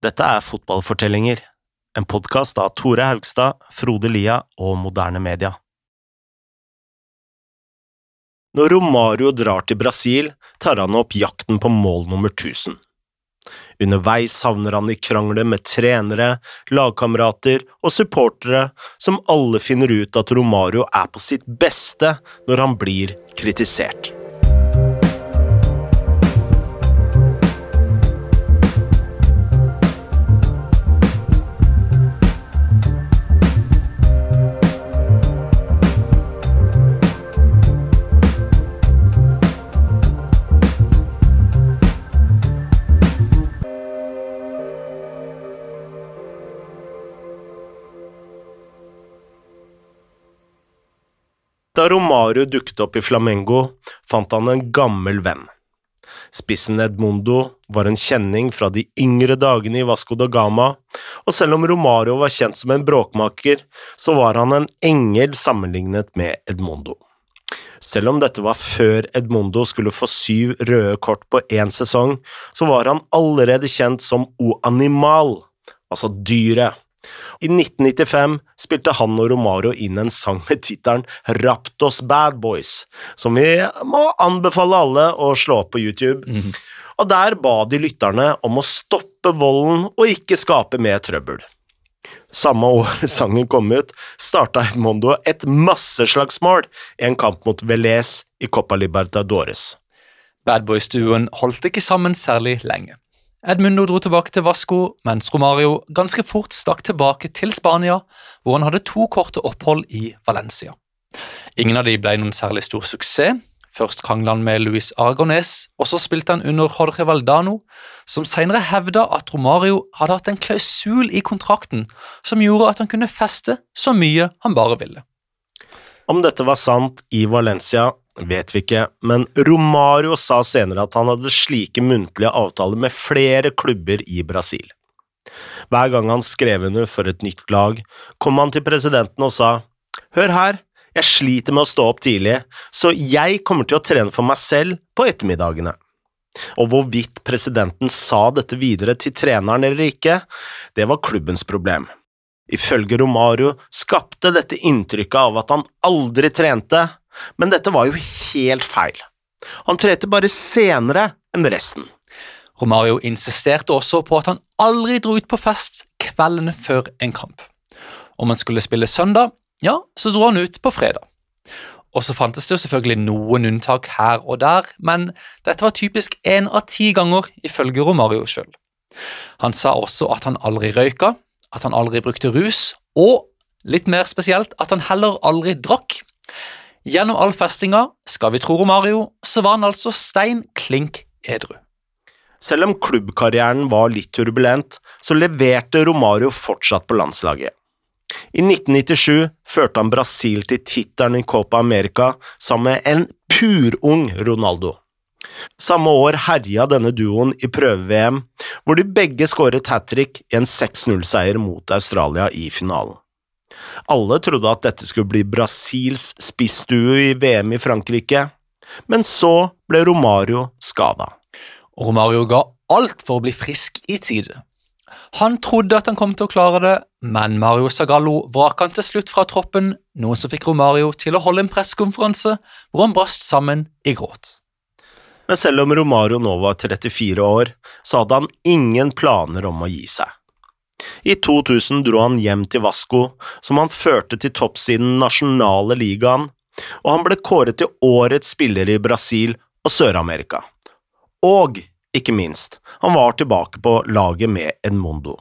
Dette er Fotballfortellinger, en podkast av Tore Haugstad, Frode Lia og Moderne Media. Når Romario drar til Brasil, tar han opp jakten på mål nummer 1000. Underveis havner han i krangler med trenere, lagkamerater og supportere, som alle finner ut at Romario er på sitt beste når han blir kritisert. Da Romario dukket opp i Flamengo, fant han en gammel venn. Spissen Edmundo var en kjenning fra de yngre dagene i Vasco da Gama, og selv om Romario var kjent som en bråkmaker, så var han en engel sammenlignet med Edmundo. Selv om dette var før Edmundo skulle få syv røde kort på én sesong, så var han allerede kjent som O Animal, altså dyret. I 1995 spilte han og Romario inn en sang med tittelen Raptos Bad Boys, som vi må anbefale alle å slå opp på YouTube. Mm. Og der ba de lytterne om å stoppe volden og ikke skape mer trøbbel. Samme år sangen kom ut, starta Edmondo et masseslagsmål i en kamp mot Velez i Copa Libertadores. Bad Boys-duoen holdt ikke sammen særlig lenge. Edmundo dro tilbake til Vasco, mens Romario ganske fort stakk tilbake til Spania, hvor han hadde to korte opphold i Valencia. Ingen av de ble noen særlig stor suksess. Først krangla han med Luis Aragones, og så spilte han under Jorge Valdano, som senere hevda at Romario hadde hatt en klausul i kontrakten som gjorde at han kunne feste så mye han bare ville. Om dette var sant i Valencia, vet vi ikke, men Romario sa senere at han hadde slike muntlige avtaler med flere klubber i Brasil. Hver gang han skrev under for et nytt lag, kom han til presidenten og sa Hør her, jeg sliter med å stå opp tidlig, så jeg kommer til å trene for meg selv på ettermiddagene. Og hvorvidt presidenten sa dette videre til treneren eller ikke, det var klubbens problem. Ifølge Romario skapte dette inntrykket av at han aldri trente, men dette var jo helt feil. Han trente bare senere enn resten. Romario insisterte også på at han aldri dro ut på fest kvelden før en kamp. Om han skulle spille søndag, ja, så dro han ut på fredag. Og så fantes det jo selvfølgelig noen unntak her og der, men dette var typisk én av ti ganger, ifølge Romario sjøl. Han sa også at han aldri røyka, at han aldri brukte rus, og litt mer spesielt, at han heller aldri drakk. Gjennom all festinga, skal vi tro Romario, så var han altså stein klink edru. Selv om klubbkarrieren var litt turbulent, så leverte Romario fortsatt på landslaget. I 1997 førte han Brasil til tittelen i Copa America sammen med en purung Ronaldo. Samme år herja denne duoen i prøve-VM, hvor de begge skåret hat trick i en 6-0-seier mot Australia i finalen. Alle trodde at dette skulle bli Brasils spissstue i VM i Frankrike, men så ble Romario skada. Romario ga alt for å bli frisk i tide. Han trodde at han kom til å klare det, men Mario Zagallo vraka han til slutt fra troppen, noe som fikk Romario til å holde en pressekonferanse hvor han brast sammen i gråt. Men selv om Romario nå var 34 år, så hadde han ingen planer om å gi seg. I 2000 dro han hjem til Vasco, som han førte til topps i den nasjonale ligaen, og han ble kåret til årets spiller i Brasil og Sør-Amerika. Og, ikke minst, han var tilbake på laget med Edmondo.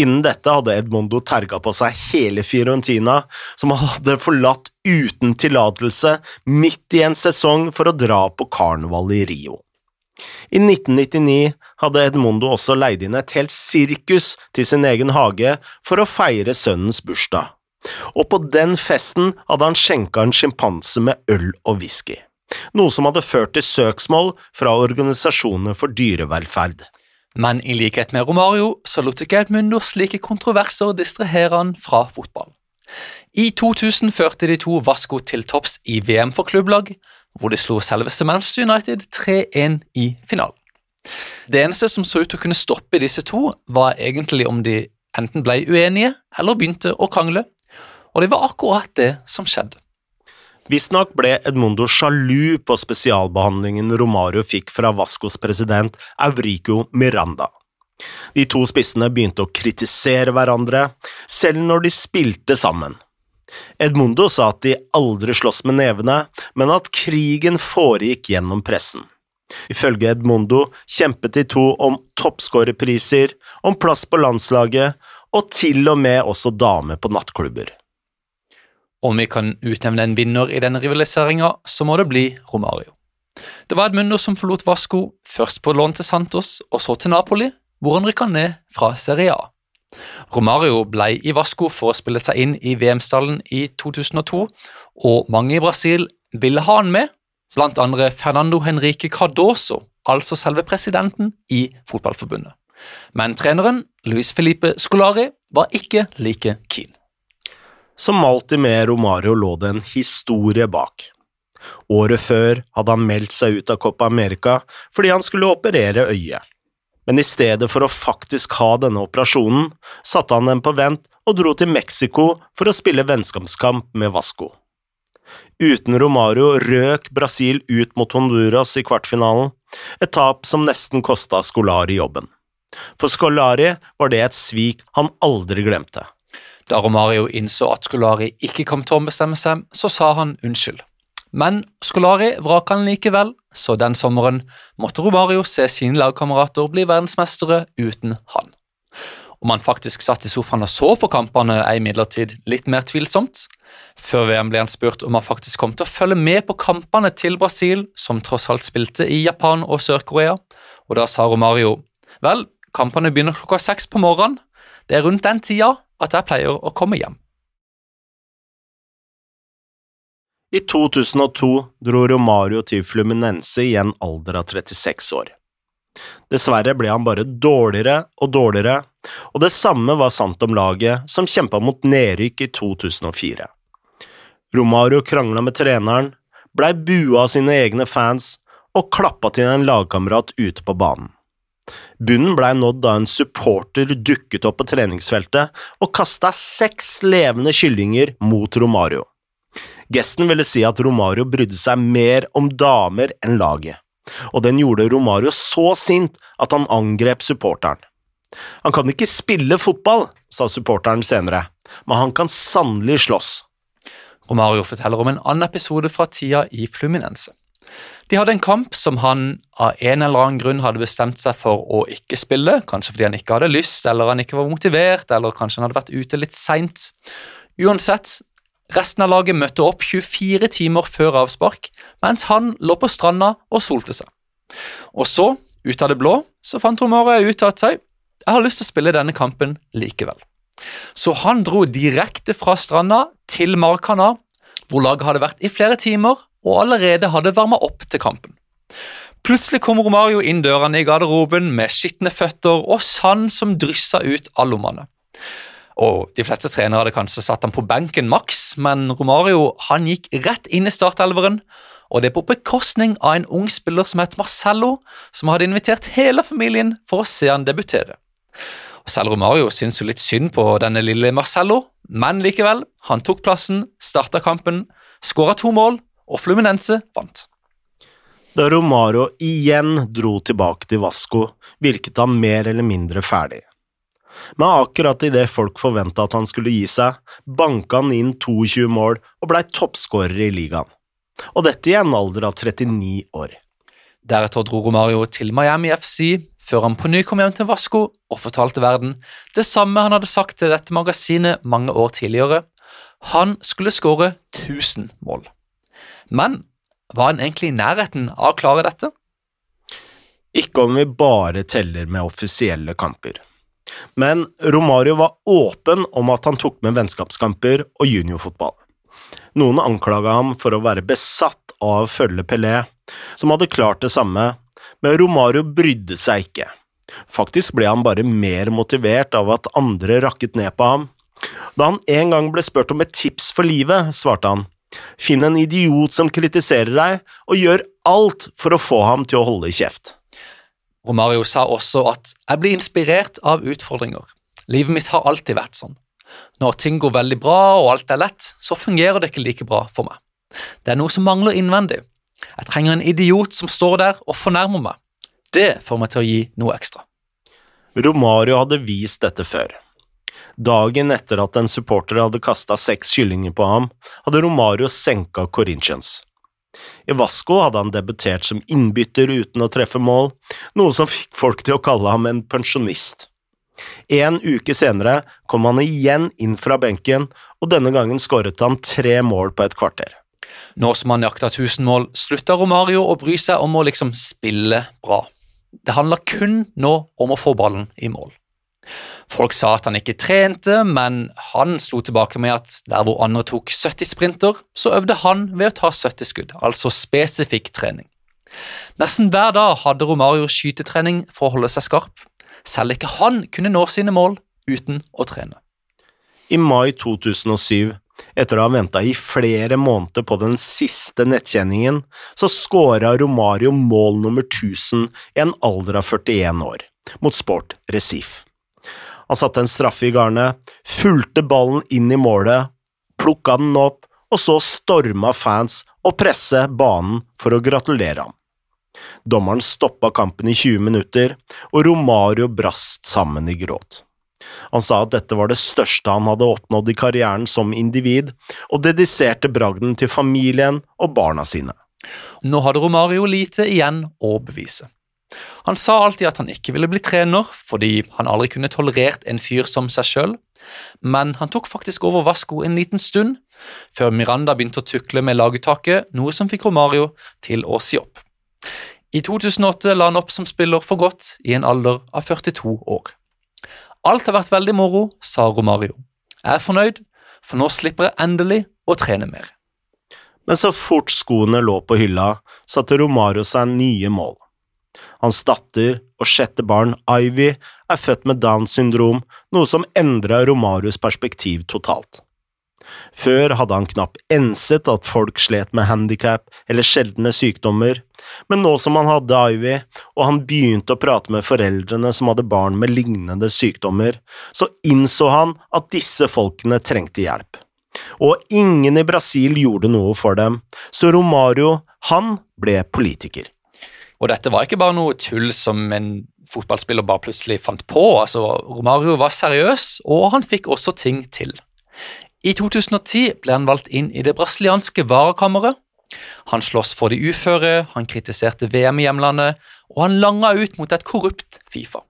Innen dette hadde Edmondo terga på seg hele Fiorentina, som han hadde forlatt uten tillatelse midt i en sesong for å dra på karneval i Rio. I 1999 hadde Edmondo også leid inn et helt sirkus til sin egen hage for å feire sønnens bursdag, og på den festen hadde han skjenka en sjimpanse med øl og whisky, noe som hadde ført til søksmål fra organisasjoner for dyrevelferd. Men i likhet med Romario så lot ikke Edmundo slike kontroverser distrahere han fra fotball. I 2000 førte de to Vasco til topps i VM for klubblag, hvor de slo selveste Manchester United 3-1 i finalen. Det eneste som så ut til å kunne stoppe disse to, var egentlig om de enten ble uenige eller begynte å krangle, og det var akkurat det som skjedde. Visstnok ble Edmundo sjalu på spesialbehandlingen Romario fikk fra Vascos president Eurico Miranda. De to spissene begynte å kritisere hverandre, selv når de spilte sammen. Edmundo sa at de aldri sloss med nevene, men at krigen foregikk gjennom pressen. Ifølge Edmundo kjempet de to om toppskårerpriser, om plass på landslaget og til og med også damer på nattklubber. Om vi kan utnevne en vinner i denne rivaliseringa, så må det bli Romario. Det var Edmundo som forlot Vasco, først på lån til Santos og så til Napoli, hvor han rykka ned fra Serie A. Romario ble i Vasco for å spille seg inn i VM-stallen i 2002, og mange i Brasil ville ha han med, blant andre Fernando Henrique Cardoso, altså selve presidenten i fotballforbundet. Men treneren, Luis Felipe Scolari, var ikke like keen. Som alltid med Romario lå det en historie bak. Året før hadde han meldt seg ut av Copa America fordi han skulle operere øyet. Men i stedet for å faktisk ha denne operasjonen, satte han den på vent og dro til Mexico for å spille vennskapskamp med Vasco. Uten Romario røk Brasil ut mot Honduras i kvartfinalen, et tap som nesten kosta Scolari jobben. For Scolari var det et svik han aldri glemte. Da Romario innså at Scolari ikke kom til å bestemme seg, så sa han unnskyld. Men Scolari vraka han likevel, så den sommeren måtte Romario se sine lagkamerater bli verdensmestere uten han. Om han faktisk satt i sofaen og så på kampene, er imidlertid litt mer tvilsomt. Før VM ble han spurt om han faktisk kom til å følge med på kampene til Brasil, som tross alt spilte i Japan og Sør-Korea, og da sa Romario vel, kampene begynner klokka seks på morgenen, det er rundt den tida at jeg pleier å komme hjem. I 2002 dro Romario til Fluminense i en alder av 36 år. Dessverre ble han bare dårligere og dårligere, og det samme var sant om laget som kjempa mot nedrykk i 2004. Romario krangla med treneren, blei bua av sine egne fans og klappa til en lagkamerat ute på banen. Bunnen blei nådd da en supporter dukket opp på treningsfeltet og kasta seks levende kyllinger mot Romario. Gesten ville si at Romario brydde seg mer om damer enn laget, og den gjorde Romario så sint at han angrep supporteren. Han kan ikke spille fotball, sa supporteren senere, men han kan sannelig slåss. Romario forteller om en annen episode fra tida i Fluminense. De hadde en kamp som han av en eller annen grunn hadde bestemt seg for å ikke spille, kanskje fordi han ikke hadde lyst, eller han ikke var motivert, eller kanskje han hadde vært ute litt seint. Uansett, resten av laget møtte opp 24 timer før avspark, mens han lå på stranda og solte seg. Og så, ut av det blå, så fant Romare ut at jeg har lyst til å spille denne kampen likevel. Så han dro direkte fra stranda til Markana, hvor laget hadde vært i flere timer og allerede hadde varma opp til kampen. Plutselig kom Romario inn dørene i garderoben med skitne føtter og sand som dryssa ut av lommene. Og De fleste trenere hadde kanskje satt ham på benken maks, men Romario han gikk rett inn i startelveren, og det er på bekostning av en ung spiller som het Marcello, som hadde invitert hele familien for å se han debutere. Og Selv Romario syntes jo litt synd på denne lille Marcello, men likevel, han tok plassen, starta kampen, skåra to mål og Fluminense vant. Da Romario igjen dro tilbake til Vasco, virket han mer eller mindre ferdig. Men akkurat idet folk forventa at han skulle gi seg, banka han inn 22 mål og blei toppskårer i ligaen. Og dette i en alder av 39 år. Deretter dro Romario til Miami FC, før han på ny kom hjem til Vasco og fortalte verden det samme han hadde sagt til dette magasinet mange år tidligere. Han skulle skåre 1000 mål. Men var han egentlig i nærheten av å klare dette? Ikke om vi bare teller med offisielle kamper. Men Romario var åpen om at han tok med vennskapskamper og juniorfotball. Noen anklaga ham for å være besatt av å følge Pelé, som hadde klart det samme, men Romario brydde seg ikke. Faktisk ble han bare mer motivert av at andre rakket ned på ham. Da han en gang ble spurt om et tips for livet, svarte han Finn en idiot som kritiserer deg, og gjør alt for å få ham til å holde kjeft. Romario sa også at jeg blir inspirert av utfordringer. Livet mitt har alltid vært sånn. Når ting går veldig bra og alt er lett, så fungerer det ikke like bra for meg. Det er noe som mangler innvendig. Jeg trenger en idiot som står der og fornærmer meg. Det får meg til å gi noe ekstra. Romario hadde vist dette før. Dagen etter at en supporter hadde kasta seks kyllinger på ham, hadde Romario senka Corinthians. I Vasco hadde han debutert som innbytter uten å treffe mål, noe som fikk folk til å kalle ham en pensjonist. En uke senere kom han igjen inn fra benken, og denne gangen skåret han tre mål på et kvarter. Nå som han jakta 1000 mål, slutta Romario å bry seg om å liksom spille bra. Det handler kun nå om å få ballen i mål. Folk sa at han ikke trente, men han slo tilbake med at der hvor andre tok 70 sprinter, så øvde han ved å ta 70 skudd, altså spesifikk trening. Nesten hver dag hadde Romario skytetrening for å holde seg skarp. Selv ikke han kunne nå sine mål uten å trene. I mai 2007, etter å ha venta i flere måneder på den siste nettkjenningen, så skåra Romario mål nummer 1000 i en alder av 41 år, mot Sport Recife. Han satte en straffe i garnet, fulgte ballen inn i målet, plukka den opp, og så storma fans og presse banen for å gratulere ham. Dommeren stoppa kampen i 20 minutter, og Romario brast sammen i gråt. Han sa at dette var det største han hadde oppnådd i karrieren som individ, og dediserte bragden til familien og barna sine. Nå hadde Romario lite igjen å bevise. Han sa alltid at han ikke ville bli trener, fordi han aldri kunne tolerert en fyr som seg sjøl, men han tok faktisk over Vasco en liten stund, før Miranda begynte å tukle med laguttaket, noe som fikk Romario til å si opp. I 2008 la han opp som spiller for godt, i en alder av 42 år. Alt har vært veldig moro, sa Romario. Jeg er fornøyd, for nå slipper jeg endelig å trene mer. Men så fort skoene lå på hylla, satte Romario seg nye mål. Hans datter og sjette barn, Ivy, er født med Downs syndrom, noe som endra Romarios perspektiv totalt. Før hadde han knapt enset at folk slet med handikap eller sjeldne sykdommer, men nå som han hadde Ivy, og han begynte å prate med foreldrene som hadde barn med lignende sykdommer, så innså han at disse folkene trengte hjelp. Og ingen i Brasil gjorde noe for dem, så Romario, han ble politiker. Og dette var ikke bare noe tull som en fotballspiller bare plutselig fant på. altså Romario var seriøs, og han fikk også ting til. I 2010 ble han valgt inn i det brasilianske varekammeret. Han sloss for de uføre, han kritiserte VM i hjemlandet, og han langa ut mot et korrupt Fifa.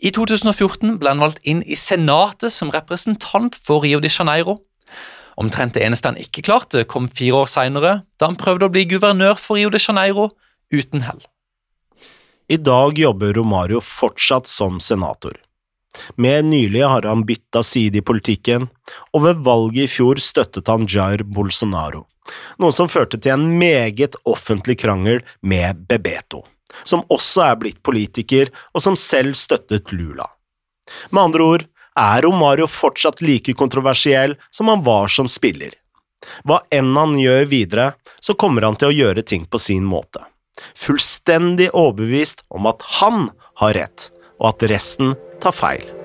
I 2014 ble han valgt inn i Senatet som representant for Rio de Janeiro. Omtrent det eneste han ikke klarte, kom fire år seinere, da han prøvde å bli guvernør for Rio de Janeiro uten hell. I dag jobber Romario fortsatt som senator. Mer nylig har han bytta side i politikken, og ved valget i fjor støttet han Jair Bolsonaro, noe som førte til en meget offentlig krangel med Bebeto, som også er blitt politiker og som selv støttet Lula. Med andre ord er Romario fortsatt like kontroversiell som han var som spiller. Hva enn han gjør videre, så kommer han til å gjøre ting på sin måte fullstendig overbevist om at han har rett, og at resten tar feil.